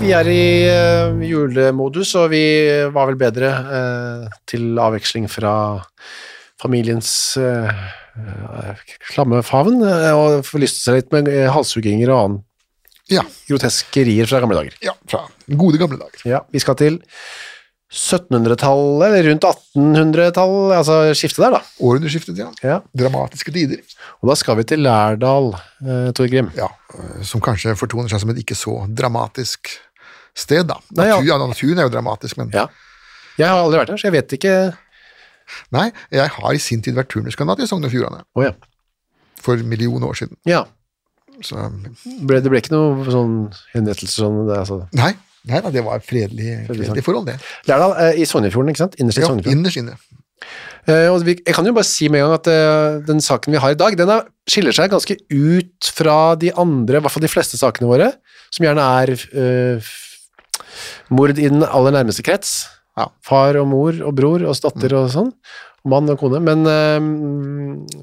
Vi er i eh, julemodus, og vi var vel bedre eh, til avveksling fra familiens uh, klamme favn, eh, og forlyste seg litt med halshugginger og annen Ja, groteskerier fra gamle dager. ja, fra gode gamle dager. Ja, vi skal til 1700-tallet, eller rundt 1800-tallet, altså skiftet der da. Århundreskiftet, ja. Ja. Dramatiske tider. Og da skal vi til Lærdal, eh, Torgrim. Ja, som kanskje fortoner seg som et ikke så dramatisk sted, da. Ja. Natur, ja, naturen er jo dramatisk, men Ja. Jeg har aldri vært der, så jeg vet ikke... nei, jeg har i sin tid vært turnuskandidat i Sogn og Fjordane Åja, for en million år siden. ja. Så Ble, det ble ikke noe sånn henrettelse sånn, det, altså... nei, nei da, det var fredelig, fredelig forhold, det. Lærdal eh, i Sognefjorden, ikke sant? Innerst i Ja, Sognefjorden. innerst inne. Vi, jeg kan jo bare si med en gang at eh, den saken vi har i dag, den er, skiller seg ganske ut fra de andre, i hvert fall de fleste sakene våre, som gjerne er mord i den aller nærmeste krets. Ja. Far og mor og bror og datter og sånn. Mann og kone. Men eh,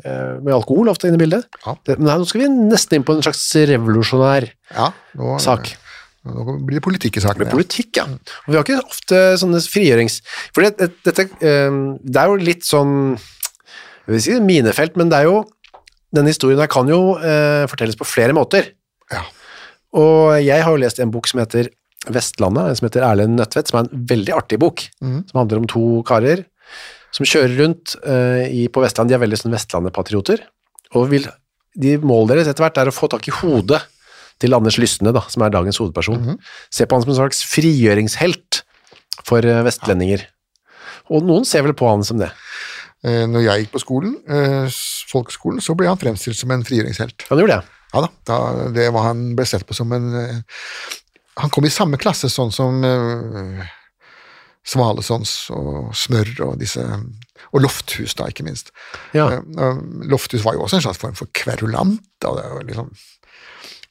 eh, med alkohol ofte inne i bildet. Ja. Det, men her, nå skal vi nesten inn på en slags revolusjonær Ja, nå, sak. nå blir det politikk i saken. Med politikk, ja. Og vi har ikke ofte sånne frigjørings... For det, det, dette, øh, det er jo litt sånn Jeg vil si minefelt, men det er jo Denne historien her kan jo øh, fortelles på flere måter. Ja. Og jeg har jo lest en bok som heter Vestlandet, som heter Erlend Nødtvedt, som er en veldig artig bok, mm. som handler om to karer som kjører rundt uh, i, på Vestland. De er veldig sånn Vestlandet-patrioter, og vil, de målet deres etter hvert er å få tak i hodet til Anders Lysne, da, som er dagens hovedperson. Se på han som en slags frigjøringshelt for uh, vestlendinger. Og noen ser vel på han som det. Eh, Når jeg gikk på skolen, folkeskolen, så ble han fremstilt som en frigjøringshelt. Han gjorde det. Ja da, da det var han ble sett på som en Han kom i samme klasse sånn som uh, Svalesons og Smør og disse Og Lofthus, da, ikke minst. Ja. Eh, Lofthus var jo også en slags form for kverulant. Og det, liksom,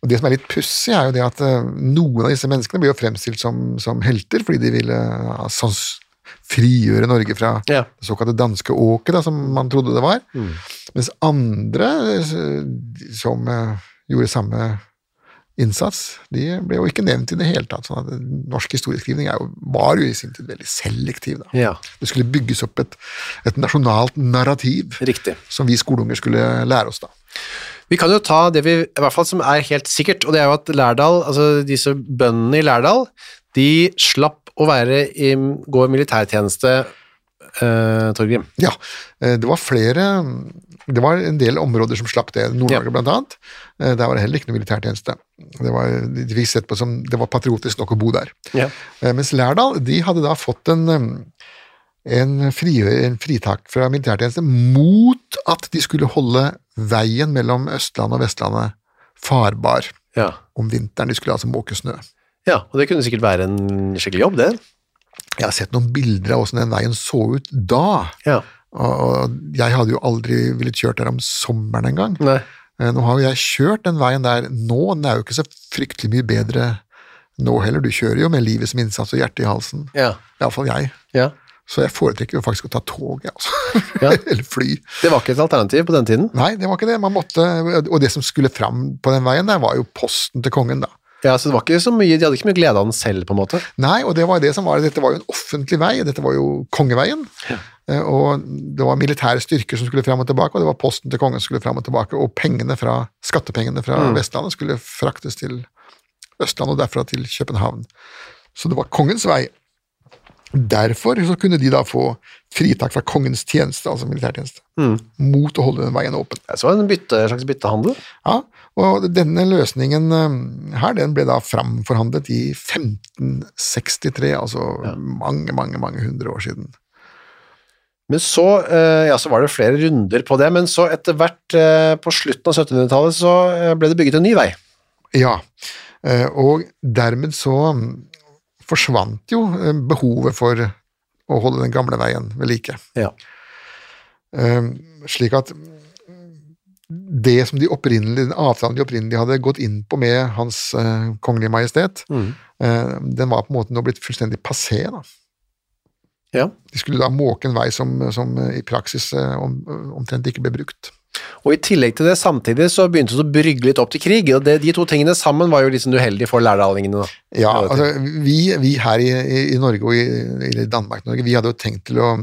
og det som er litt pussig, er jo det at uh, noen av disse menneskene blir jo fremstilt som, som helter fordi de ville uh, sans, frigjøre Norge fra Ja. det såkalte danske åket, da, som man trodde det var. Mens andre som gjorde samme innsats, de ble jo ikke nevnt i det hele tatt. sånn at Norsk historieskrivning jo, var jo i sin tid veldig selektiv. da. Ja, Det skulle bygges opp et, et nasjonalt narrativ riktig. som vi skoleunger skulle lære oss. da. Vi kan jo ta det vi, i hvert fall som er helt sikkert, og det er jo at Lærdal, altså disse bøndene i Lærdal, de slapp å være i, gå i militærtjeneste, eh, Torgrim. Ja, eh, det var flere Det var en del områder som slapp det. Nord-Norge Ja. blant annet. Eh, Der var det heller ikke noe militærtjeneste. Det var, de fikk sett på som det var patriotisk nok å bo der. Ja. Mens Lærdal de hadde da fått en, en, fri, en fritak fra militærtjeneste mot at de skulle holde veien mellom Østlandet og Vestlandet farbar Ja. om vinteren. De skulle altså måke snø. ja, og det kunne sikkert være en skikkelig jobb, det. Jeg har sett noen bilder av hvordan den veien så ut da. Ja. Og, jeg hadde jo aldri villet kjørt der om sommeren engang. Eh, Nå har jo jeg kjørt den veien der nå, den er jo ikke så fryktelig mye bedre nå heller. Du kjører jo med livet som innsats og hjertet i halsen. Ja. Iallfall jeg. ja. Så jeg foretrekker jo faktisk å ta tog, altså. Ja. Eller fly. Det var ikke et alternativ på den tiden. Nei, det var ikke det. Man måtte, og det som skulle fram på den veien der, var jo posten til kongen, da. Ja, så det var ikke så mye, De hadde ikke mye glede av den selv, på en måte. Nei, og det var det som var Dette var jo en offentlig vei, dette var jo kongeveien. Ja. Og det var militære styrker som skulle fram og tilbake, og det var posten til kongen som skulle fram og tilbake, og pengene fra, skattepengene fra Vestlandet skulle fraktes til Østlandet og derfra til København. Så det var kongens vei. Derfor så kunne de da få fritak fra kongens tjeneste, altså militærtjeneste, mot å holde den veien åpen. Var en bytte, slags byttehandel. Ja, og denne løsningen eh, her, den ble da framforhandlet i 1563, altså mange, mange, mange hundre år siden. Men så, eh, ja, så var det flere runder på det, men så etter hvert, eh, på slutten av 1700-tallet, så ble det bygget en ny vei. Ja, og dermed så mm, forsvant jo eh, behovet for å holde den gamle veien ved like. Ja. Eh, Slik at det som de opprinnelig, den avtalen de opprinnelig hadde gått inn på med Hans eh, kongelige majestet, eh, den var på en måte nå blitt fullstendig passé. da. Ja. De skulle da måke en vei som, som eh, i praksis eh, om, omtrent ikke ble brukt. Og i tillegg til det, samtidig så begynte det å brygge litt opp til krig, og det, de to tingene sammen var jo liksom sånn uheldig for lærdalingene. da. Ja, Ja, altså, vi, vi her i, i- Norge og i, i Danmark-Norge, vi hadde jo tenkt til å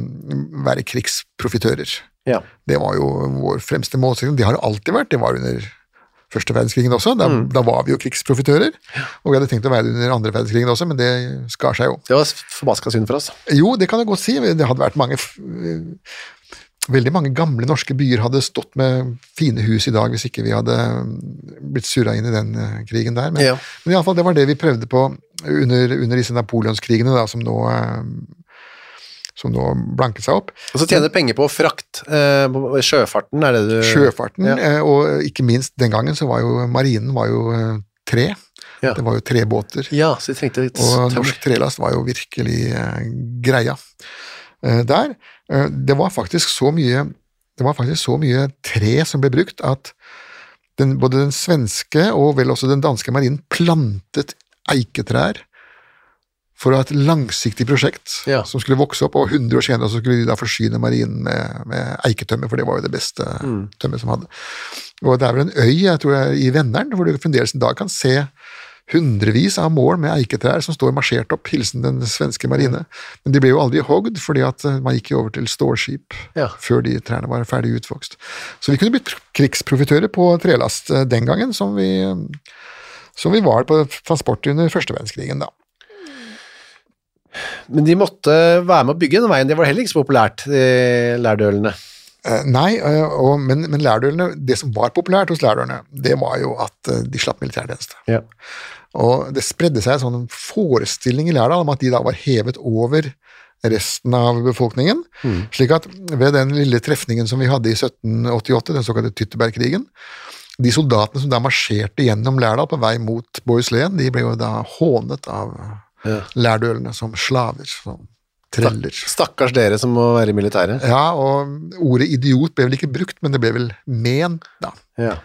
være krigsprofitører. Ja. Det var jo vår fremste målsetting. Det har det alltid vært. Det var under første verdenskrigen også. Da, Mm. da var vi jo krigsprofitører. Og vi hadde tenkt å være det under andre verdenskrigen også, men det skar seg jo. Det var forbaska synd for oss. Jo, det kan jeg godt si. Det hadde vært mange Veldig mange gamle norske byer hadde stått med fine hus i dag hvis ikke vi hadde blitt surra inn i den eh, krigen der. Men, Ja. men fall, det var det vi prøvde på under, under disse napoleonskrigene, da, som nå eh, som nå blanket seg opp. Og så tjener penger på frakt. Eh, sjøfarten, er det du Sjøfarten, Ja. og ikke minst den gangen så var jo marinen var jo tre. Ja. Det var jo trebåter. Ja, så de trengte litt Og norsk trelast var jo virkelig greia der. Eh, det var faktisk så mye det var faktisk så mye tre som ble brukt at den, både den svenske og vel også den danske marinen plantet eiketrær for å ha et langsiktig prosjekt Ja. som skulle vokse opp, og 100 år senere så skulle de da forsyne marinen med, med eiketømmer, for det var jo det beste Mm. tømmer som hadde. Og det er vel en øy, jeg tror er i Venneren, hvor du fremdeles en dag kan se hundrevis av mål med eiketrær som står marsjert opp, hilsen den svenske marine. Men de ble jo aldri hogd, fordi at eh, man gikk jo over til stålskip Ja. før de trærne var ferdig utvokst. Så vi kunne blitt krigsprofitører på trelast eh, den gangen, som vi, som vi var på transport under første verdenskrigen, da. Men de måtte være med å bygge den veien, det var heller ikke så populært, de lærdølene. Eh, Nei, og, men, men lærdølene, det som var populært hos lærdølene, det var jo at de slapp militærtjeneste. Ja. Og det spredde seg en sånn forestilling i Lærdal om at de da var hevet over resten av befolkningen, slik at ved den lille trefningen som vi hadde i 1788, den såkalte Tyttebergkrigen, de soldatene som da marsjerte gjennom Lærdal på vei mot Bohuslän, de ble jo da hånet av Ja. lærdølene som slaver, som treller. Stakkars dere som må være i militæret. Ja, og ordet idiot ble vel ikke brukt, men det ble vel ment, da. Ja.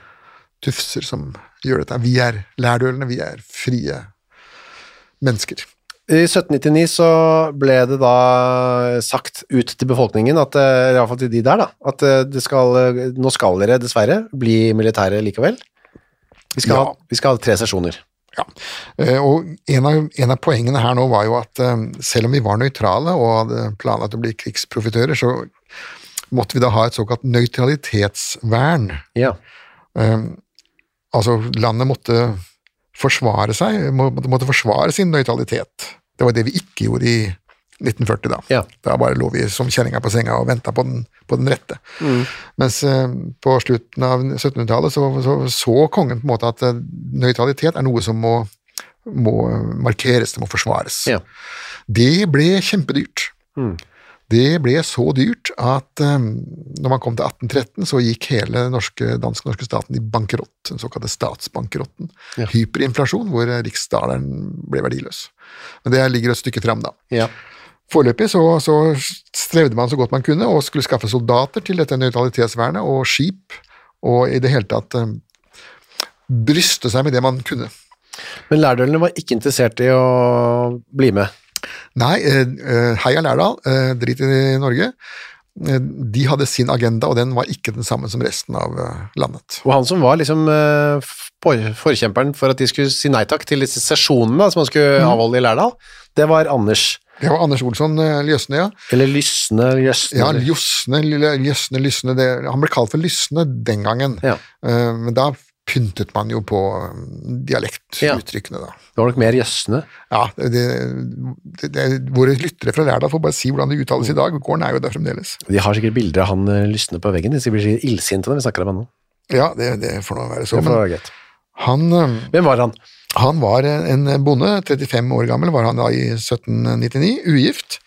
Tufser som gjør dette. Vi er lærdølene, vi er frie mennesker. I 1799 så ble det da sagt ut til befolkningen, at, iallfall fall til de der, da, at eh, det skal, eh, nå skal dere dessverre bli militære likevel. Vi skal, Ja. ha, vi skal ha tre sesjoner. Ja, eh, og en av, en av poengene her nå var jo at eh, selv om vi var nøytrale og hadde planlagt å bli krigsprofitører, så måtte vi da ha et såkalt nøytralitetsvern. Ja. Eh, altså, landet måtte forsvare seg, må- måtte, måtte forsvare sin nøytralitet. Det var det vi ikke gjorde i 1940, da. Ja. Da bare lå vi som kjerringa på senga og venta på, på den rette. Mens eh, på slutten av 1700-tallet så, så så kongen på en måte at eh, nøytralitet er noe som må, må markeres, det må forsvares. Ja. Det ble kjempedyrt. Det ble så dyrt at um, når man kom til 1813, så gikk hele den norske, dansk-norske staten i bankerott, den såkalte statsbankerotten. Ja. Hyperinflasjon, hvor riksdaleren ble verdiløs. Men det ligger et stykke fram, da. Ja. Foreløpig så, så strevde man så godt man kunne og skulle skaffe soldater til dette nøytralitetsvernet og skip, og i det hele tatt um, bryste seg med det man kunne. Men lærdølene var ikke interessert i å bli med. Nei, eh, eh, heia Lærdal, eh, drit i Norge. De hadde sin agenda, og den var ikke den samme som resten av landet. Og han som var liksom forkjemperen for at de skulle si nei takk til disse sesjonene som han skulle avholde i Lærdal, det var Anders. Det var Anders Olsson Ljøsne, ja. Eller Lysne, Ljøsne. Ja, Ljøsne, Ljøsne, Lysne det, Han ble kalt for Lysne den gangen, Ja. Men da pyntet man jo på eh, dialektuttrykkene, da. Det var nok mer Jøsne. Ja, det, det, det, Våre lyttere fra Lærdal får bare si hvordan det uttales i dag. Gården er jo der fremdeles. De har sikkert bilder av han eh, Lysne på veggen. De blir sikkert illsinte når vi snakker om han nå. Ja, det, det får nå være så. Det får være greit. han, eh, Hvem var han? han var en bonde, 35 år gammel var han da i 1799, ugift.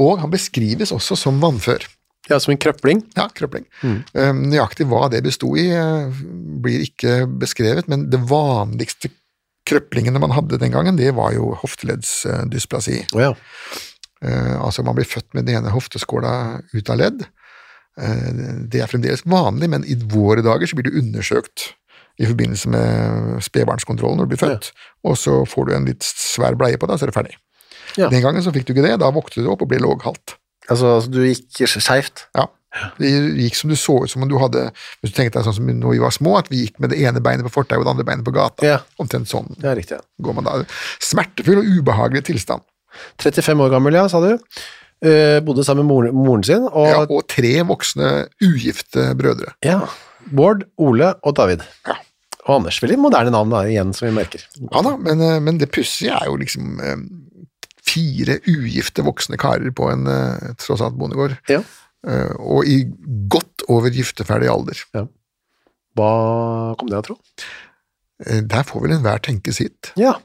Og han beskrives også som vannfør. Ja, som en krøpling. Ja, krøpling. Eh, Nøyaktig hva det bestod i, eh, blir ikke beskrevet, men det vanligste krøplingene man hadde den gangen, det var jo hofteleddsdysplasi. Oh, ja. Eh, altså man blir født med den ene hofteskåla ut av ledd. Eh, det er fremdeles vanlig, men i våre dager så blir du undersøkt i forbindelse med spedbarnskontrollen når du blir født, og så får du en litt svær bleie på deg, så er det ferdig. Ja. Den gangen så fikk du ikke det, da våknet du opp og ble låghalt. Altså, altså, du gikk skeivt. Ja. Det gikk som du så ut som om du hadde Hvis du tenkte deg sånn som når vi var små, at vi gikk med det ene beinet på fortauet og det andre beinet på gata. Ja. Omtrent sånn Ja, riktig. ja. går man da. Smertefull og ubehagelig tilstand. 35 år gammel, ja, sa du. Uh, bodde sammen med moren, moren sin, og Ja, og tre voksne ugifte brødre. ja, Bård, Ole og David. Ja. Og Anders. Veldig moderne navn, da, igjen, som vi merker. Ja da, men, eh, men det pussige er jo liksom eh, fire ugifte voksne karer på en eh, tross alt bondegård, Ja. eh, og i godt over gifteferdig alder. Hva kom det av, tro? Eh, Der får vel enhver tenke sitt. Ja.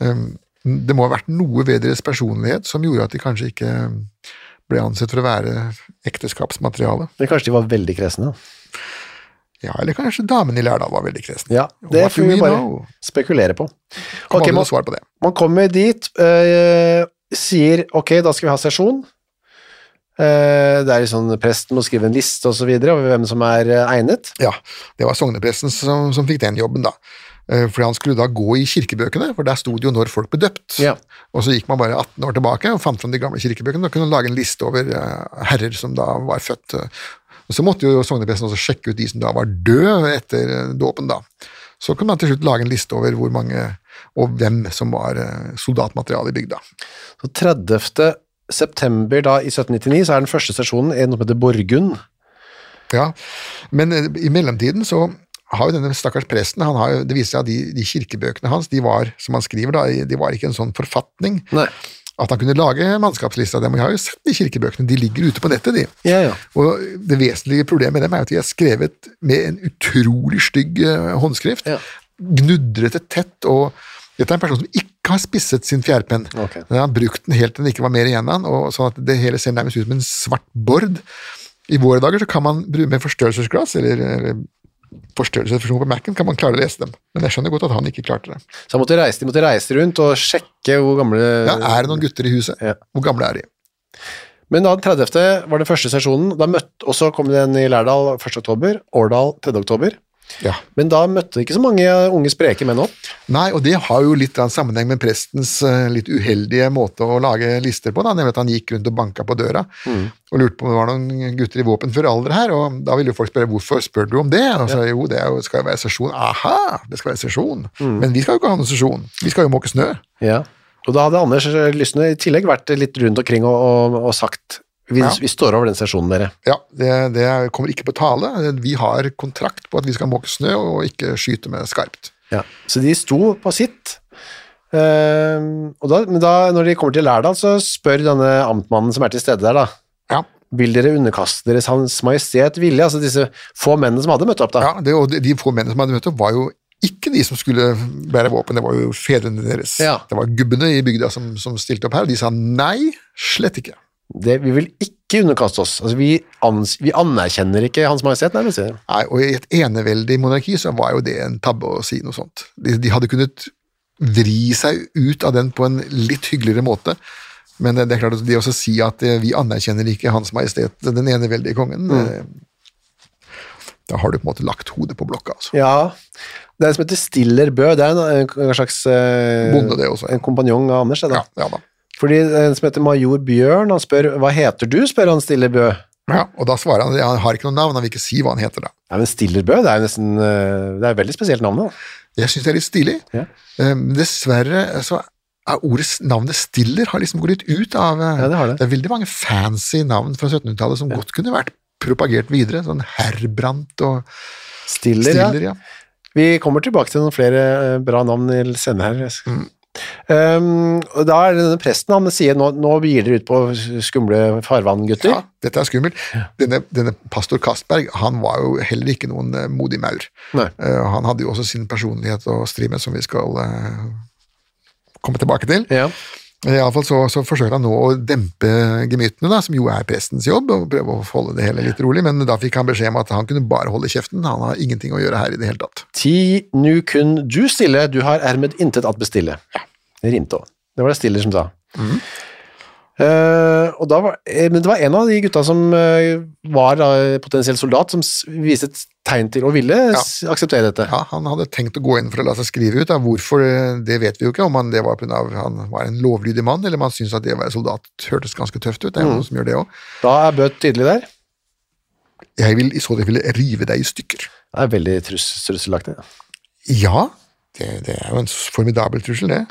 Det må ha vært noe ved deres personlighet som gjorde at de kanskje ikke ble ansett for å være ekteskapsmateriale. Men kanskje de var veldig kresne? da. Ja, eller kanskje damen i Lærdal var veldig kresen. Ja, det får vi bare know? spekulere på. Kom Ok, man, på det. man kommer dit, øh, sier ok, da skal vi ha sesjon. Uh, det er sånn presten må skrive en liste og så videre over hvem som er uh, egnet. Ja, det var sognepresten som, som fikk den jobben, da. Uh, For han skulle da gå i kirkebøkene, for der sto det jo når folk ble døpt. Ja. Og så gikk man bare 18 år tilbake og fant fram de gamle kirkebøkene. og kunne lage en liste over herrer som da var født. Og Så måtte jo sognepresten også sjekke ut de som da var døde etter eh, dåpen. da. Så kunne man til slutt lage en liste over hvor mange og hvem som var eh, soldatmateriale i bygda. Så 30. september da i 1799 så er den første sesjonen noe som heter Borgund. Ja, Men eh, i mellomtiden så har jo denne stakkars presten han har jo, Det viser seg at de, de kirkebøkene hans de var som han skriver da, de var ikke en sånn forfatning Nei. At han kunne lage mannskapslista dem. Jeg har jo sett de kirkebøkene, de ligger ute på nettet, de. Ja, ja. Og det vesentlige problemet med dem er at de er skrevet med en utrolig stygg eh, håndskrift. Ja. Gnudrete tett, og dette er en person som ikke har spisset sin fjærpenn. Okay. Han har brukt den helt til det ikke var mer igjen av den, og sånn at det hele ser nærmest ut som en svart bord. I våre dager så kan man bruke med forstørrelsesglass, eller, eller forstørrelsesfunksjon på Mac-en, kan man klare å lese dem. Men jeg skjønner godt at han ikke klarte det. Så måtte reise, de måtte reise rundt og sjekke hvor gamle Ja, er det noen gutter i huset? Ja. Hvor gamle er de? Men da den 30. var den første sesjonen, da møtte, og så kom den i Lærdal 1. oktober, Årdal 3. oktober. Ja. Men da møtte ikke så mange unge spreke menn opp. Nei, og det har jo litt sammenheng med prestens eh, litt uheldige måte å lage lister på, da, nemlig at han gikk rundt og banka på døra og lurte på om det var noen gutter i våpenfør alder her, og da ville jo folk spørre hvorfor spør du om det? Og så jo, det er jo, skal jo være sesjon. Aha, det skal være sesjon. Men vi skal jo ikke ha noen sesjon, vi skal jo måke snø. Ja. Og da hadde Anders Lysne i tillegg vært litt rundt omkring og, og, og sagt vi, Ja. vi står over den sesjonen, dere. Ja, det, det kommer ikke på tale. Vi har kontrakt på at vi skal måke snø og ikke skyte med skarpt. Ja. Så de sto på sitt. Uh, og da, men da, når de kommer til Lærdal, så spør denne amtmannen som er til stede der, da. Ja, Vil dere underkaste deres Hans Majestet vilje? Altså disse få mennene som hadde møtt opp, da. ja det, og de, få mennene som hadde møtt opp, var jo ikke de som skulle bære våpen, det var jo fedrene deres. Ja. Det var gubbene i bygda som, som stilte opp her, og de sa nei, slett ikke. Det, vi vil ikke underkaste oss. Altså, vi, ans, vi anerkjenner ikke Hans Majestet, nærmest. Nei, og i et eneveldig monarki så var jo det en tabbe å si noe sånt. De, de hadde kunnet vri seg ut av den på en litt hyggeligere måte, Men det, er klart at det å si at eh, vi anerkjenner ikke Hans Majestet den eneveldige kongen, mm. da har du på en måte lagt hodet på blokka. Altså. Ja, det er en som heter Stiller Bø, det er en, en slags eh, Bonde det også, ja. En kompanjong av Anders, det da. Ja, ja da. Fordi en som heter Major Bjørn, han spør hva heter du, spør han Stiller Bø. Ja, og da svarer han han har ikke noe navn, han vil ikke si hva han heter. da. Ja, men Stiller Bø, det er jo nesten eh, Det er et veldig spesielt navn, da. Jeg syns det er litt stilig. Ja. Men dessverre så er ordet, navnet Stiller har liksom gått litt ut av eh, Ja, det har det. er veldig mange fancy navn fra 1700-tallet som godt kunne vært propagert videre. Sånn Herbrandt og Stiller, Stiller, ja. ja. Vi kommer tilbake til noen flere bra navn i senere her. Mm. Um, og da er det denne presten, han sier nå, nå gir dere ut på skumle farvann, gutter. Ja, dette er skummelt. Denne, denne pastor Castberg han var jo heller ikke noen eh, modig maur. Nei. Eh, han hadde jo også sin personlighet å stri med, som vi skal uh, komme tilbake til. Ja. I alle fall så, så forsøkte han nå å dempe gemyttene, da, som jo er prestens jobb, og prøve å holde det hele litt rolig, men da fikk han beskjed om at han kunne bare holde kjeften, han har ingenting å gjøre her i det hele tatt. Ti nu kun du stille, du har ermed intet at bestille. Det rimte òg. Det var det Stiller som sa. Mm. Uh, var, eh, men det var en av de gutta som uh, var da, potensiell soldat, som viste et tegn til å ville ja. akseptere dette. Ja, han hadde tenkt å gå inn for å la seg skrive ut, da. hvorfor, eh, det vet vi jo ikke, om han, det var på av han var en lovlydig mann, eller om han syntes at det å være soldat hørtes ganske tøft ut, det er jo noen som gjør det også. Da er Bø tydelig der. Jeg vil i så tilfelle rive deg i stykker. Det er veldig trus trusselaktig. Ja, det, det er jo en formidabel trussel, det.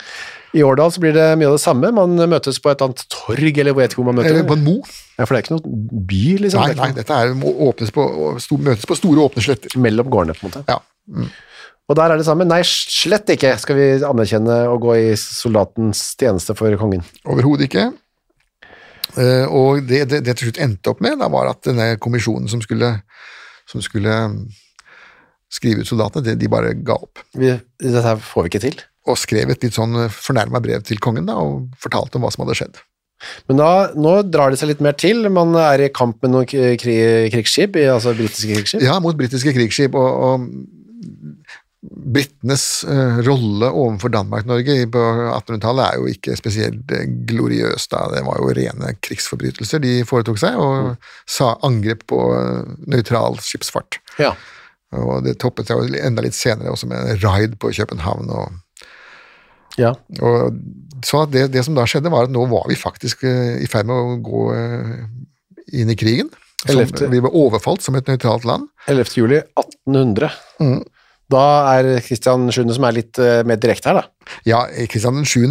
I Årdal så blir det mye av det samme. Man møtes på et annet torg, eller hvor vet ikke hvor man møter. Eller på en mo. Ja, for det er ikke noen by, liksom. Nei, nei, dette er, må åpnes på, møtes på store åpne sletter. Mellom gårdene, på en måte. Ja. Og der er det samme. Nei, slett ikke skal vi anerkjenne å gå i soldatens tjeneste for kongen. Overhodet ikke. Eh, og det, det, det til slutt endte opp med, da var at denne kommisjonen som skulle, som skulle mm, skrive ut soldatene, det, de bare ga opp. Vi, dette får vi ikke til. Og skrev et litt sånn fornærma brev til kongen da, og fortalte om hva som hadde skjedd. Men da, nå drar det seg litt mer til. Man er i kamp med noen k- kri, krigsskip, altså britiske krigsskip. Ja, mot britiske krigsskip, og, og britenes eh, rolle overfor Danmark-Norge på 1800-tallet er jo ikke spesielt eh, gloriøs. da. Det var jo rene krigsforbrytelser de foretok seg, og sa angrep på eh, nøytral skipsfart. Ja. Og det toppet seg jo enda litt senere også med en raid på København. og, ja. og så det, det som da skjedde, var at nå var vi faktisk eh, i ferd med å gå eh, inn i krigen. Som, vi var overfalt som et nøytralt land. 11. juli 1800. Mm. Da er Kristian 7. som er litt eh, mer direkte her, da. Ja, Kristian 7.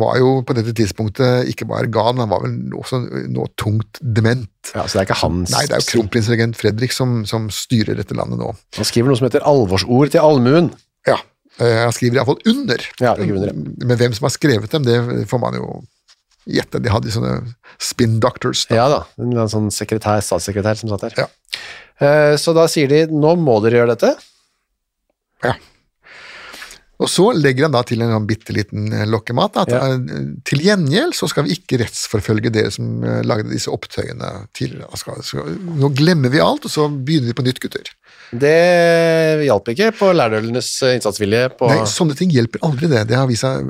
var jo på dette tidspunktet ikke bare gal, han var vel også nå tungt dement. Ja, Så det er ikke hans Nei, det er jo kronprinsregent Fredrik som, som styrer dette landet nå. Han skriver noe som heter alvorsord til allmuen. Eh, Han skriver iallfall under. Ja, under, Men hvem som har skrevet dem, det får man jo gjette. De hadde sånne spin doctors. Da. Ja da, en sånn sekretær, statssekretær som satt der. Ja. Eh, Så da sier de nå må dere gjøre dette. Ja. Og så legger han da til en sånn bitte liten eh, lokkemat. At Ja. eh, til gjengjeld så skal vi ikke rettsforfølge dere som eh, lagde disse opptøyene tidligere. Skal, nå glemmer vi alt, og så begynner vi på nytt, gutter. Det hjalp ikke på lærdølenes innsatsvilje. På, Nei, sånne ting hjelper aldri det. Det har vist seg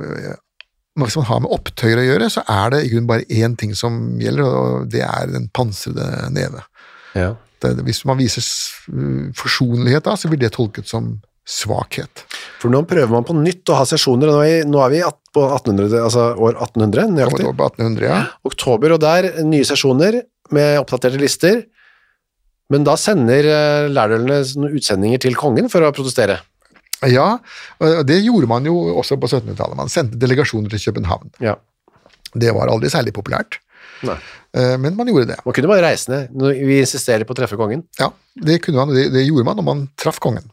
Hvis man har med opptøyer å gjøre, så er det i grunnen bare én ting som gjelder, og det er den pansrede neve. ja. Det, hvis man viser forsonlighet da, så blir det tolket som svakhet. For nå prøver man på nytt å ha sesjoner, og nå er, vi- nå er vi på 1800, altså år 1800, nøyaktig. Oktober, 1800, ja. Oktober, og der nye sesjoner med oppdaterte lister. Men da sender eh, lærdølene utsendinger til kongen for å protestere. Ja, og det gjorde man jo også på 1700-tallet. Man sendte delegasjoner til København. Ja. Det var aldri særlig populært, Nei. eh, men man gjorde det. Man kunne bare reise ned. Vi insisterer på å treffe kongen. Ja, det, man, det, det gjorde man når man traff kongen.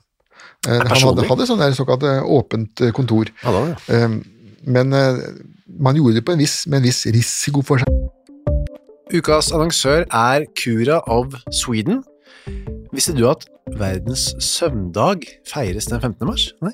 Eh, Han hadde, hadde sånn der såkalt eh, åpent eh, kontor. Ja, da, ja. Eh, Men man gjorde det på en viss, med en viss risiko for seg. Ukas annonsør er Cura of Sweden. Visste du at verdens søvndag feires den 15. mars? Nei.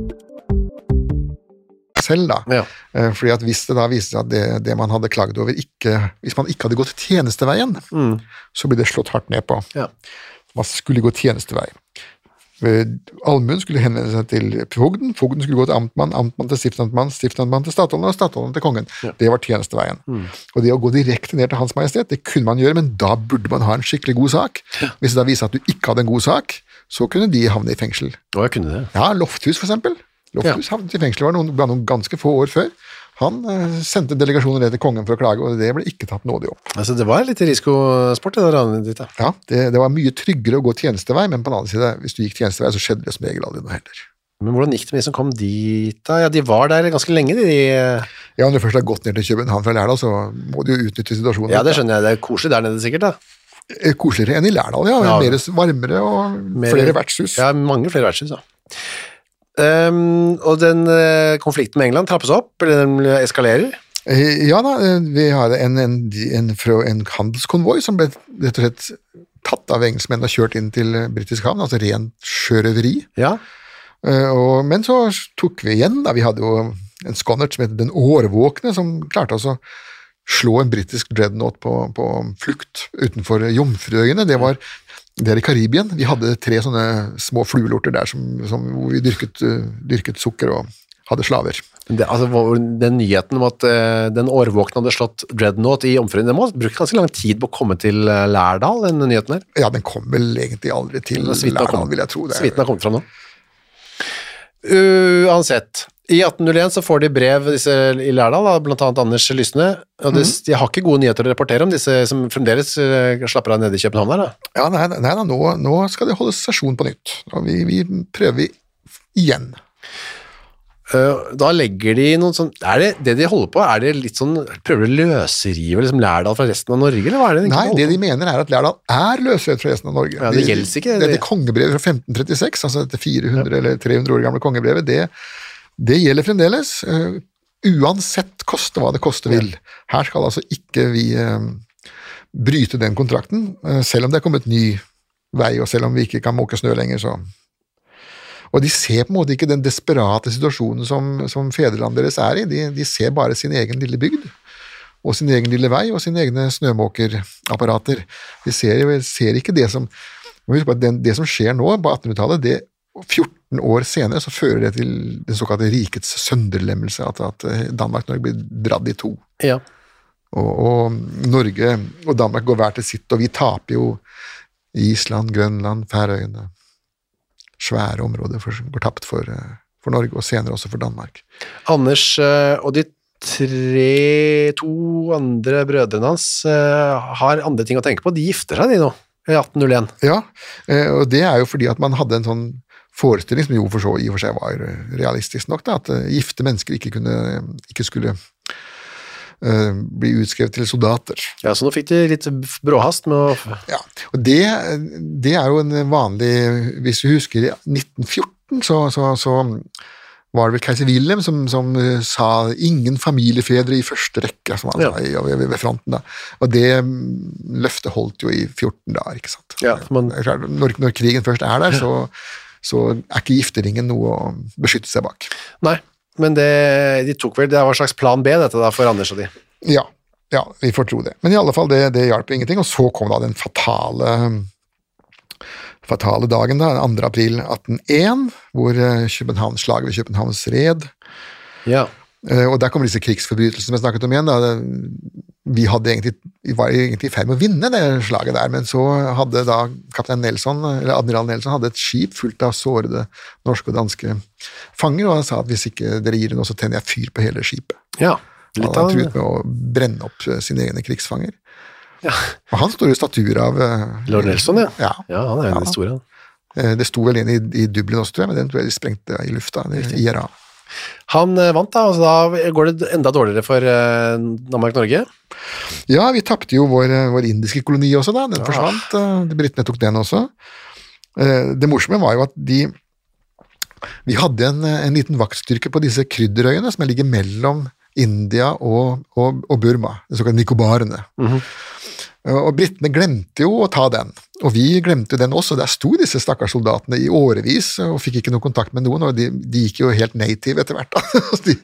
Selv, da. Ja. Eh, Fordi at Hvis det da viser seg at det, det man hadde klaget over, ikke, hvis man ikke hadde gått tjenesteveien, så blir det slått hardt ned på. Ja. Man skulle gå tjenestevei. Eh, Allmuen skulle henvende seg til fogden, fogden skulle gå til amtmann, amtmann til stiftamtmann, stiftamtmann til statholden og statholden til kongen. Det var tjenesteveien. Og det å gå direkte ned til Hans Majestet, det kunne man gjøre, men da burde man ha en skikkelig god sak. Hvis det da viser at du ikke hadde en god sak, så kunne de havne i fengsel. Og jeg kunne det. Ja, Lofthus for eksempel. Lofthus havnet i fengsel var noen, noen ganske få år før. Han eh, sendte delegasjoner ned til kongen for å klage, og det ble ikke tatt nådig opp. Altså, det var litt risikosport, det der ranet ditt. Ja, det, det var mye tryggere å gå tjenestevei, men på den annen side, hvis du gikk tjenestevei, så skjedde det som regel aldri noe heller. Men hvordan gikk det med de som kom dit, da? Ja, de var der ganske lenge, de. de Ja, når du først har gått ned til København fra Lærdal, så må du jo utnytte situasjonen. ja, det skjønner jeg. Det er koselig der nede, sikkert. da. Eh, Koseligere enn i Lærdal, ja. Ja. Mer varmere og Mer- flere vertshus. Ja, mange flere vertshus, da. Ehm, og den uh, konflikten med England trappes opp, eller den eskalerer. Eh, Ja da, eh, vi hadde en, en, en, fra en handelskonvoi som ble rett og slett tatt av engelskmenn og kjørt inn til eh, britisk havn, altså rent sjørøveri. Ja. Uh, Og, men så tok vi igjen, da. Vi hadde jo en skonnert som het Den årvåkne, som klarte oss å slå en britisk dreadnought på, på flukt utenfor Jomfruøyene. Det var det er i Karibien. Vi hadde tre sånne små fluelorter der som, som, hvor vi dyrket, eh, dyrket sukker og hadde slaver. Det, altså, den nyheten om at uh, den årvåkne hadde slått Dreadnought i omføringen, den må ha brukt ganske lang tid på å komme til eh, Lærdal, den nyheten her. Ja, den kom vel egentlig aldri til Lærdal, vil jeg tro. Det. Så har kommet fram nå. Uansett, i 1801 så får de brev disse i Lærdal, da, blant annet Anders Lysne, og det, de har ikke gode nyheter å rapportere om, disse som fremdeles eh, slapper av nede i København der da. Ja, nei, nei, nei nå, nå skal det holdes sesjon på nytt. Vi, vi prøver igjen. Eh, Da legger de noen sånn Er det det de holder på? Er det litt sånn Prøver de å løsrive liksom Lærdal fra resten av Norge, eller hva er det de Nei, det de mener er at Lærdal er løsrevet fra resten av Norge. Ja, det gjelder ikke, Det, det- kongebrevet fra 1536, altså dette 400 eller 300 år gamle kongebrevet, det, det gjelder fremdeles. eh, uansett koste hva det koste vil. Her skal altså ikke vi eh, bryte den kontrakten, eh, selv om det er kommet ny vei, og selv om vi ikke kan måke snø lenger, så og de ser på en måte ikke den desperate situasjonen som, som fedrelandet deres er i, de, de ser bare sin egen lille bygd. og sin egen lille vei og sine egne snømåkerapparater. De ser, ser ikke det som Husk på at det, Det som skjer nå, på 1800-tallet, det 14 år senere så fører det til den såkalte rikets sønderlemmelse, at, at Danmark-Norge blir dratt i to. Ja. Og, og Norge og Danmark går hver til sitt, og vi taper jo Island, Grønland, Færøyene Svære områder for, går tapt for, eh, for Norge, og senere også for Danmark. Anders eh, og de tre, to andre brødrene hans eh, har andre ting å tenke på. De gifter seg, de nå, i 1801. Ja, eh, og det er jo fordi at man hadde en sånn forestilling som jo for så, i og for seg var realistisk nok, da, at eh, gifte mennesker ikke, kunne, ikke skulle eh, bli utskrevet til soldater. Ja, Så nå fikk de litt bråhast med å Ja, og det, det er jo en vanlig Hvis du husker i 1914, så, så, så var det vel keiser Wilhelm som, som eh, sa 'ingen familiefedre i første rekke', som han Ja. sa i- ved, ved fronten. da. Og det mm, løftet holdt jo i 14 dager, ikke sant. Ja, man- når, når krigen først er der, så, så er ikke gifteringen noe å beskytte seg bak. Nei, men det, de tok vel Det var en slags plan B, dette da, for Anders og de. Ja, ja, vi får tro det. Men i alle fall, det, det hjalp ingenting. Og så kom da den fatale fatale dagen, da, 2. april 1801, hvor eh, København, slaget ved Københavns red Ja. Eh, Og der kommer disse krigsforbrytelsene vi snakket om igjen. Da. Vi, egentlig, var egentlig i ferd med å vinne det slaget der, men så hadde da kaptein Nelson, eller admiral Nelson hadde et skip fullt av sårede norske og danske fanger, og han sa at hvis ikke dere gir det nå, så tenner jeg fyr på hele skipet. ja. Han hadde truet med å brenne opp eh, sine egne krigsfanger. Ja. Og han står i statuer av eh, Lord Nelson, ja. Ja. Ja, han er jo Ja. en han. Eh, Det sto vel en i, i Dublin også, tror jeg, men den tror jeg de sprengte i lufta. IRA. Han eh, vant, da, og så da går det enda dårligere for eh, Danmark-Norge. Ja, vi tapte jo vår, eh, vår indiske koloni også, da. Den forsvant. eh, Britene tok den også. Det morsomme var jo at de Vi hadde en, en liten vaktstyrke på disse krydderøyene som ligger mellom India og, og, og Burma, de såkalte Nikobarene. Eh, Og britene glemte jo å ta den, og vi glemte den også. Der sto disse stakkars soldatene i årevis og fikk ikke noe kontakt med noen, og de, de gikk jo helt native etter hvert. de,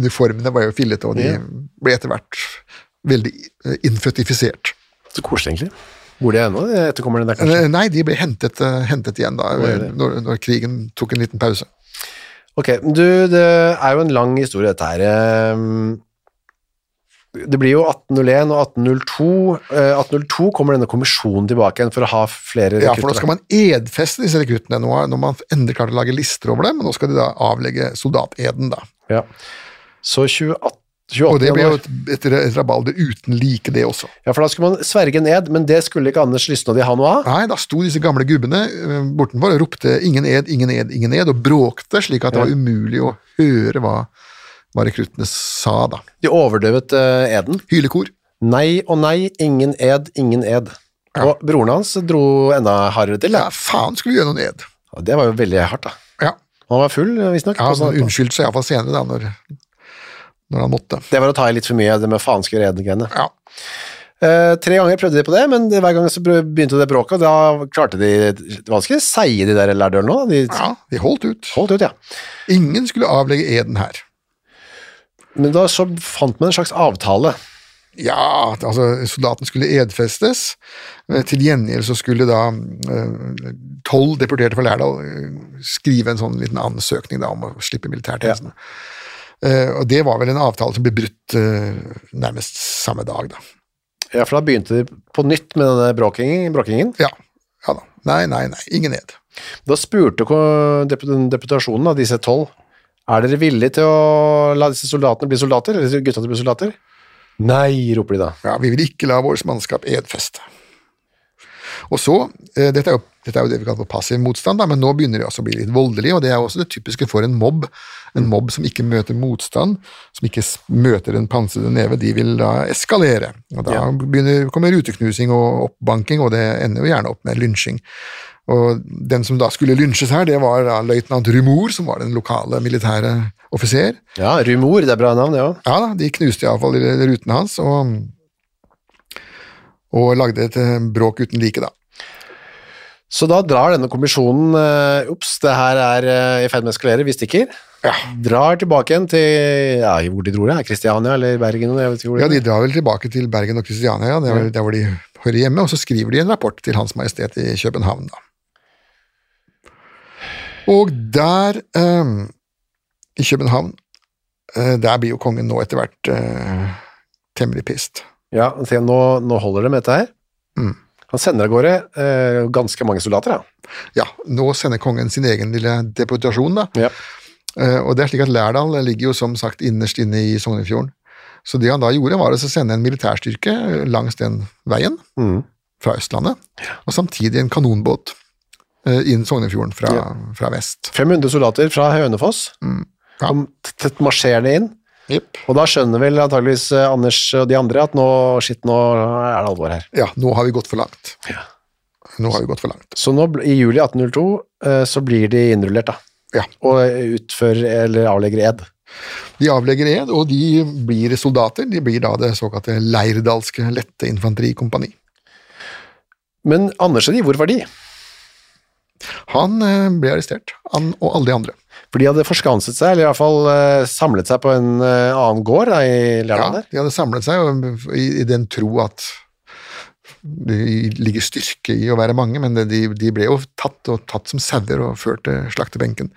uniformene var jo fillete, og de ble etter hvert veldig eh, inføtifisert. Så koselig, egentlig. Bor de ennå, etterkommerne der, kanskje? Eh, Nei, de ble hentet, eh, hentet igjen da, når, når krigen tok en liten pause. Ok, du, det er jo en lang historie dette her. ehm, Det blir jo 1801 og 1802. Eh, 1802 kommer denne kommisjonen tilbake igjen for å ha flere Ja, for nå skal man edfeste disse rekruttene. Nå når man endelig klarer å lage lister over dem, men nå skal de da avlegge soldateden, da. Ja. Så 28, 28 Og det ble jo et, et, et rabalder uten like, det også. Ja, for da skulle man sverge ned, men det skulle ikke Anders Lysne og de ha noe av. Nei, da sto disse gamle gubbene eh, bortenfor og ropte 'ingen ed, ingen ed, ingen ed', og bråkte slik at det var umulig å høre hva, hva rekruttene sa, da. De overdøvet uh, eden. Hylekor. Nei og nei, ingen ed, ingen ed. Og broren hans dro enda hardere til. Ja, Ja. faen skulle vi gjøre noen ed. Og det var jo veldig hardt, da. Ja, Han var full, visstnok. ja sånn han at- unnskyldte seg iallfall senere, da, når, når han måtte. Det var å ta i litt for mye, det med faenske skal gjøre eden-greiene. Ja. Eh, tre ganger prøvde de på det, men hver gang så begynte det bråket, og da klarte de Det var ganske seige, de der lærdølene òg. De ja, de holdt ut. holdt ut, ja. Ingen skulle avlegge eden her. Men da så fant man en slags avtale. Ja, altså soldaten skulle edfestes. Til gjengjeld så skulle da eh, tolv deporterte fra Lærdal eh, skrive en sånn liten ansøkning da om å slippe militærtjenesten. Eh, Og det var vel en avtale som ble brutt eh, nærmest samme dag, da. Ja, for da begynte de på nytt med denne bråkingen. bråkingen. Ja, ja da. Nei, nei, nei. Ingen ed. Da spurte deputasjonen av disse tolv er dere villige til å la disse soldatene bli soldater, eller gutta til å bli soldater? Nei, roper de da. Ja, vi vil ikke la vårt mannskap edfeste. Og så, eh, dette, er jo, dette er jo det vi kaller for passiv motstand, da, men nå begynner det også å bli litt voldelig, og det er også det typiske for en mobb. En mobb som ikke møter motstand, som ikke møter en pansrede neve, de vil da eskalere. Og da Ja. begynner, kommer ruteknusing og oppbanking, og det ender jo gjerne opp med lynsjing. Og den som da skulle lynsjes her, det var da løytnant Rumor, som var den lokale militære offiser. Ja, Rumor, det er bra navn, det òg. Ja da, de knuste iallfall ruten hans, og, og lagde et eh, bråk uten like, da. Så da drar denne kommisjonen eh, Ops, det her er eh, i ferd med å eskalere, vi stikker. drar tilbake igjen til ja, hvor de dro det, Kristiania eller Bergen? Jeg vet ikke hvor Ja, De drar vel tilbake til Bergen og Kristiania, ja, der, der hvor de hører hjemme, og så skriver de en rapport til Hans Majestet i København. da. Og der, eh, i København, eh, der blir jo kongen nå etter hvert eh, temmelig pissed. Ja, nå, nå holder det med dette her. Mm. Han sender av gårde eh, ganske mange soldater, ja. Ja, nå sender kongen sin egen lille deputasjon, da. Ja. Eh, og det er slik at Lærdal ligger jo som sagt innerst inne i Sognefjorden. Så det han da gjorde, var å sende en militærstyrke langs den veien Mm. fra Østlandet, og samtidig en kanonbåt eh, inn Sognefjorden fra, Ja. fra vest. 500 soldater fra Hønefoss Mm. Ja. marsjerende inn. Jepp. Og da skjønner vel antageligvis eh, Anders og de andre at nå, shit, nå er det alvor her. Ja, nå har vi gått for langt. Nå har vi gått for langt. Så nå, i juli 1802 eh, så blir de innrullert, da. Ja. Og utfører eller avlegger ed. De avlegger ed, og de blir soldater. De blir da det såkalte Leirdalske lette infanterikompani. Men Anders og de, hvor var de? Han eh, ble arrestert, han og alle de andre. For de hadde forskanset seg, eller i hvert fall eh, samlet seg på en eh, annen gård da, i Ja, Lærdal der. de hadde samlet seg i, i den tro at det ligger styrke i å være mange, men de, de ble jo tatt og tatt som sauer og ført til slaktebenken.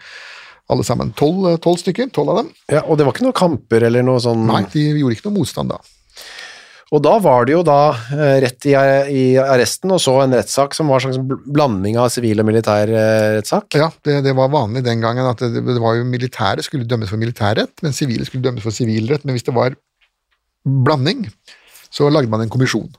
Alle sammen. Tolv tolv stykker, tolv av dem. Ja, og det var ikke noen kamper eller noe sånn Nei, de gjorde ikke noe motstand da. Og da var det jo da eh, rett i, i arresten, og så en rettssak som var en slags blanding av sivil og militær eh, rettssak. Ja, det, det var vanlig den gangen at det, det var jo militære skulle dømmes for militærrett, men sivile skulle dømmes for sivilrett. Men hvis det var blanding, så lagde man en kommisjon.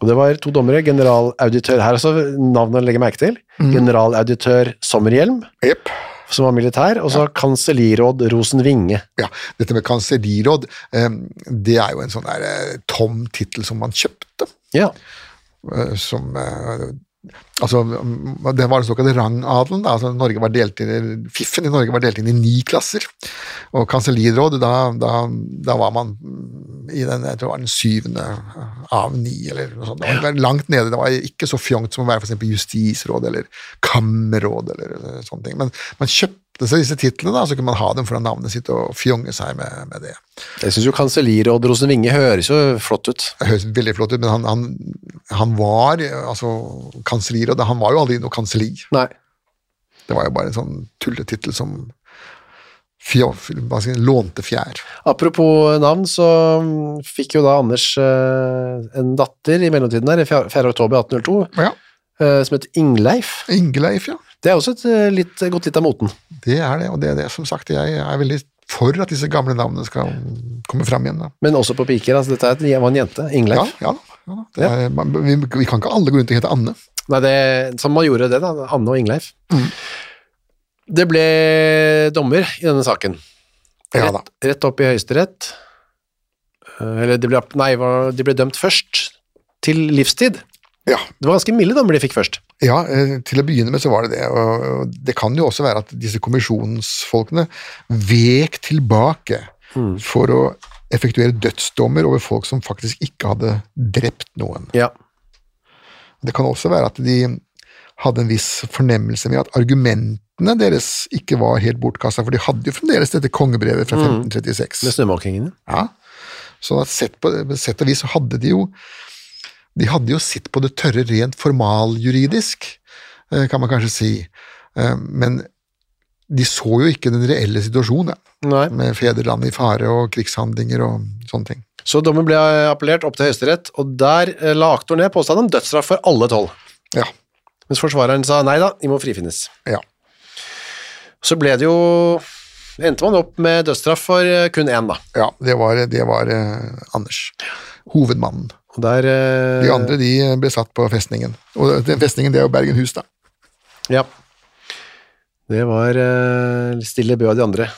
Og det var to dommere, generalauditør her også, navnet å legge merke til, generalauditør Sommerhjelm, Jepp. Som var militær, og så kanselliråd Rosenvinge. Ja, dette med kanselliråd, eh, det er jo en sånn der eh, tom tittel som man kjøpte. Ja, eh, som Altså, mm, det var den såkalte rangadelen. Da. Altså, Norge var delt inn, Fiffen i Norge var delt inn i ni klasser. Og kansellirrådet, da, da, da var man mm, i den, jeg tror det var den syvende av ni, eller noe sånt. Det var langt nede. Det var ikke så fjongt som å være for eksempel justisråd eller kammerråd eller sånne ting. Men man kjøpte seg disse titlene, da, så kunne man ha dem foran navnet sitt og fjonge seg med, med det. jeg synes jo kanselliråd Rosen Vinge høres jo flott ut. Det høres veldig flott ut, men han, han, han var altså kanselliråd, han var jo aldri noe kanselli. Nei. Det var jo bare en sånn tulletittel som si, lånte fjær. Apropos navn, så fikk jo da Anders eh, en datter i mellomtiden her, i 4. oktober 1802, Ja, eh, som het Ingleif. Ingleif, ja. Det er også et eh, litt, gått litt av moten. Det er det, og det er det som sagt, jeg er veldig for at disse gamle navnene skal komme fram igjen. Da. Men også på piker, altså dette er var en jente, Ingleif. ja, ja, ja. Er, man, vi, vi kan ikke alle gå rundt og hete Anne. Nei, det, som man gjorde det da, Anne og Ingleif. Mm. Det ble dommer i denne saken. Ja da. Rett, rett opp i høyesterett. Eh, Eller de ble, nei, de ble dømt først til livstid. Ja, Det var ganske milde dommer de fikk først. Ja, eh, til å begynne med så var det det. Og det kan jo også være at disse kommisjonsfolkene vek tilbake for å effektuere dødsdommer over folk som faktisk ikke hadde drept noen. Ja. Det kan også være at de hadde en viss fornemmelse med at argumentene deres ikke var helt bortkasta, for de hadde jo fremdeles dette kongebrevet fra 1536. Med snømåkingene. Ja. Så sett på på sett og vis så hadde de jo De hadde jo sitt på det tørre rent formaljuridisk, eh, kan man kanskje si. Eh, Men de så jo ikke den reelle situasjonen, Nei. med fedrelandet i fare og krigshandlinger og sånne ting. Så dommen ble appellert opp til høyesterett, og der eh, la aktor ned påstand om dødsstraff for alle tolv. Ja. Mens forsvareren sa nei da, de må frifinnes. ja. Så ble det jo Endte man opp med dødsstraff for eh, kun én, da. Ja, det var, det var eh, Anders. Hovedmannen. Og der eh, De andre de ble satt på festningen. Og den festningen det er jo Bergenhus, da. Ja. Det var eh, Stille Bø av de andre.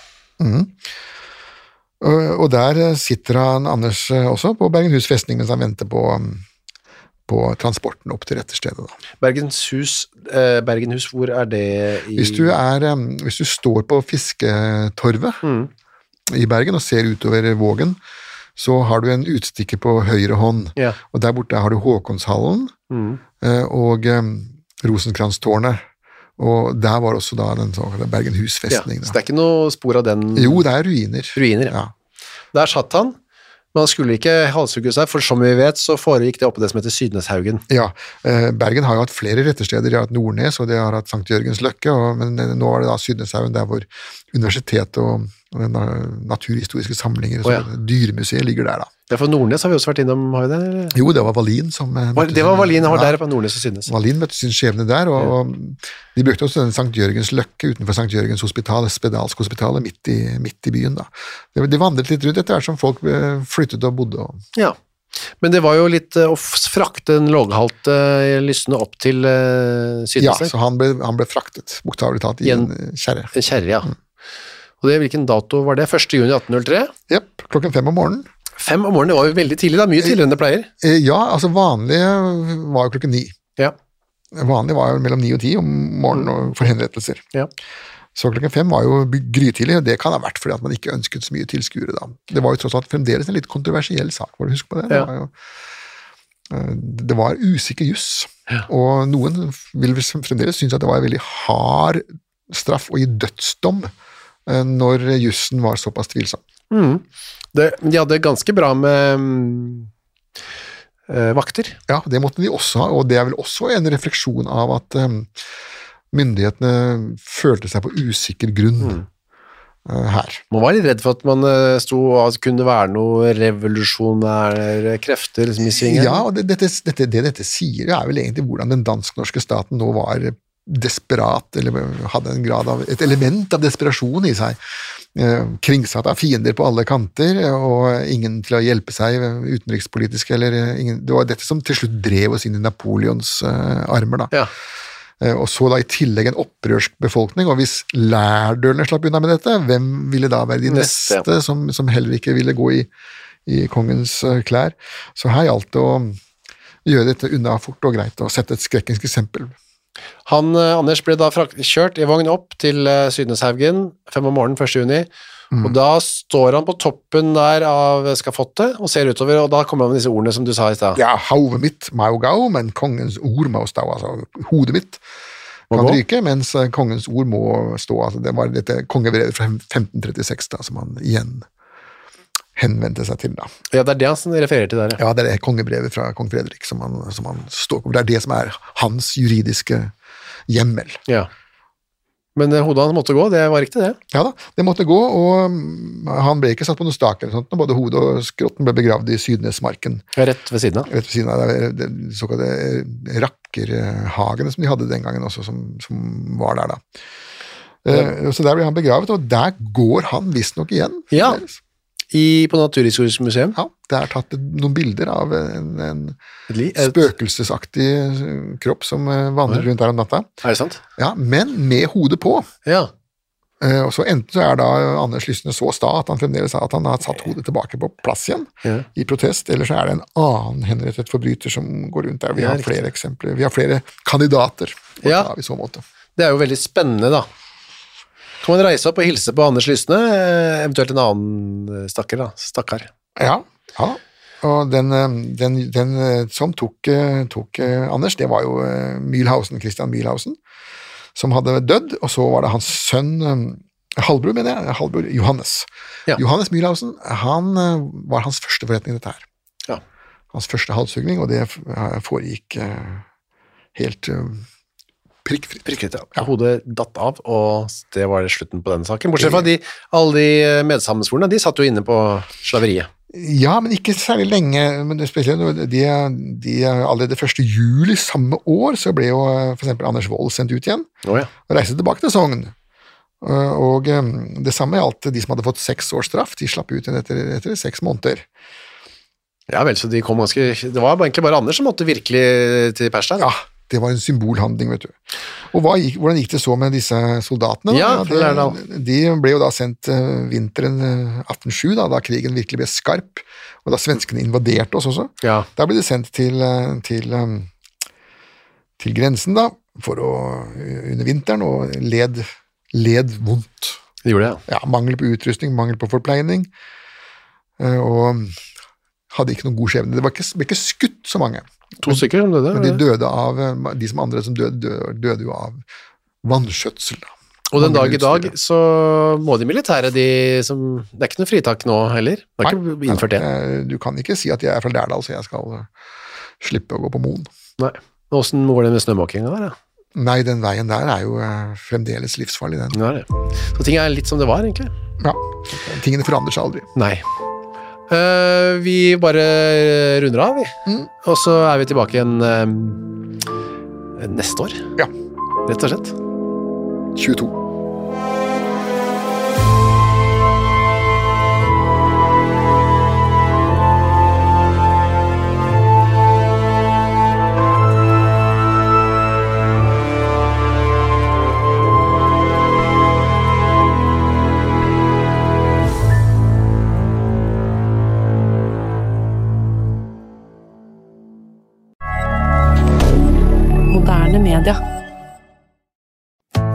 Og, og der sitter han Anders eh, også på Bergenhus festning mens han venter på, mm, på transporten opp til rette stedet. Bergenhus, eh, Bergenhus, hvor er det i Hvis du, er, eh, hvis du står på Fisketorvet i Bergen og ser utover Vågen, så har du en utstikker på høyre hånd, Ja. og der borte har du Håkonshallen Mm. eh, og eh, Rosenkrantz-tårnet. Og der var også da den såkalte Bergenhus Ja, så det er ikke noe spor av den Jo, det er ruiner. ruiner. Ja. Der satt han, men han skulle ikke halshugge seg, for som vi vet så foregikk det oppe det som heter Sydneshaugen. Ja, eh, Bergen har jo hatt flere rettesteder. De har hatt Nordnes og de har hatt Sankt Jørgens Løkke, og, men nå er det da Sydneshaugen, der hvor universitetet og, naturhistoriske samlinger, Oh, ja. Dyremuseet ligger der, da. Ja, for Nordnes har vi også vært innom, har vi det? eller? Jo, det var Wallin som eh, Det var Wallin, ja, der på Nordnes og Sydnes. Wallin møtte sin skjebne der, og, ja. de brukte også den Sankt Jørgens Løkke utenfor Sankt Jørgens hospital, Spedalskhospitalet, midt i, midt i byen. da. De, de vandret litt rundt etter hvert som folk eh, flyttet og bodde. Og, Ja. Men det var jo litt eh, å frakte den låghalte lysne opp til eh, ja, så han ble, han ble fraktet, bokstavelig talt, i en eh, kjerre. En kjerre, ja. Og det, hvilken dato var det? 1. juni 1803? Jepp, klokken fem om morgenen. Fem om morgenen, det var jo veldig tidlig da, mye tidligere enn det pleier. Eh, Ja, altså vanlig var jo klokken ni. Ja. Vanlig var jo mellom ni og ti om morgenen for henrettelser. Ja. Så klokken fem var jo grytidlig, og det kan ha vært fordi at man ikke ønsket så mye tilskuere da. Det var jo tross alt fremdeles en litt kontroversiell sak, var du huske på det? Det var, jo, eh, det var usikker juss, og noen vil fremdeles synes at det var en veldig hard straff å gi dødsdom når jussen var såpass tvilsom. Mm. Det, de hadde ganske bra med eh, vakter. Ja, det måtte de også ha, og det er vel også en refleksjon av at øh, myndighetene følte seg på usikker grunn Mm. her. Man var litt redd for at man eh, sto at kunne være noen revolusjonære krefter liksom, i svingen. Ja, og det, dette, dette, det dette sier, er vel egentlig hvordan den dansk-norske staten nå var desperat, eller hadde en grad av, et element av desperasjon i seg. Eh, Kringsatt av fiender på alle kanter, og ingen til å hjelpe seg utenrikspolitisk. Eller eh, ingen, det var dette som til slutt drev oss inn i Napoleons eh, armer. da. Ja. Og så da i tillegg en opprørsk befolkning, og hvis lærdølene slapp unna med dette, hvem ville da være de Neste, neste, som, som heller ikke ville gå i, i kongens klær? Så her gjaldt det å gjøre dette unna fort og greit, og sette et skrekkens eksempel. Han, eh, Anders ble da kjørt i vogn opp til eh, Sydneshaugen fem om morgenen 1. juni, Mm. og da står han på toppen der av skafottet og ser utover, og da kommer han med disse ordene som du sa i stad. Ja, hodet mitt jo gå, men kongens ord må stå. Altså, hodet mitt kan ryke, mens eh, kongens ord må stå. Altså, det var dette kongebrevet fra 1536 da, som han igjen henvendte seg til. da. Ja, det er det han refererer til der, ja. Ja, det er det kongebrevet fra kong Fredrik som han, som han står på. Det er det som er hans juridiske hjemmel. ja. Men eh, hodet hans måtte gå, det var riktig det. Ja da, det måtte gå, og mm, han ble ikke satt på noen stake eller sånt, både hodet og skrotten ble begravd i Sydnesmarken, Rett ved siden av. rett ved siden av det, såkalte rakkerhagene som de hadde den gangen også, som, som var der da. Ja. Så der ble han begravet, og der går han visstnok igjen. Ja. I, på Naturhistorisk museum. Ja, det er tatt noen bilder av en, en li- spøkelsesaktig eh, kropp som eh, vandrer rundt der om natta. Er det sant? Ja, men med hodet på. Ja. Eh, Og så Enten så er da Anders Lysne så sta at han fremdeles at han har satt hodet tilbake på plass igjen Ja. i protest, eller så er det en annen henrettet forbryter som går rundt der. Vi har flere eksempler. Vi har flere kandidater Ja. i så måte. Det er jo veldig spennende, da. Kan man reise opp og hilse på Anders Lysne, eh, eventuelt en annen eh, stakker, da. Stakkar. Ja, ja. Og den, eh, den, den som tok, tok Anders, det var jo Mühlhausen, Christian Mühlhausen, som hadde dødd, og så var det hans sønn Halvbror, mener jeg. Halvbror Johannes. Ja. Johannes Mühlhausen, han var hans første forretning, dette her. Ja. Hans første halshugning, og det foregikk helt eh, prikkfritt. ja. ja. Hodet datt av, og det var slutten på den saken. Bortsett fra de, alle de eh, medsammensvorne, de satt jo inne på slaveriet. Ja, men ikke særlig lenge. men spesielt de, de, Allerede 1. juli samme år så ble jo f.eks. Anders Wold sendt ut igjen Å ja. og reiste tilbake til Sogn. Eh, Og eh, det samme gjaldt de som hadde fått seks års straff. De slapp ut igjen etter, etter seks måneder. ja vel, så de kom ganske Det var egentlig bare Anders som måtte virkelig til pers der. Ja, det var en symbolhandling, vet du. Og gikk, hvordan gikk det så med disse soldatene? Ja, da? de, de ble jo da sendt eh, vinteren eh, 1807, da, da krigen virkelig ble skarp, og da svenskene invaderte oss også. Ja. Da ble de sendt til, eh, til, eh, til grensen da, for å, under vinteren, og led, led vondt. De gjorde det, ja. Ja, mangel på utrustning, mangel på forpleining, eh, og hadde ikke noen god skjebne. Det var ikke, ble ikke skutt så mange, To stykker som døde. men de døde av, eh, de som andre som døde, døde, døde jo av vanskjøtsel. da. Og den dag i dag så må de militære, de som Det er ikke noe fritak nå heller. Det er ikke innført det. Eh, Du kan ikke si at jeg er fra Lærdal, så jeg skal eh, slippe å gå på Moen. Nei. Åssen går det med snømåkinga der, da? Nei, den veien der er jo fremdeles livsfarlig, den. Ja, det. Så ting er litt som det var, egentlig. Ja, Tingene forandrer seg aldri. Nei. Eh, vi bare runder av, vi. Mm. Og så er vi tilbake igjen uh, neste år. Ja. Rett og slett. 22.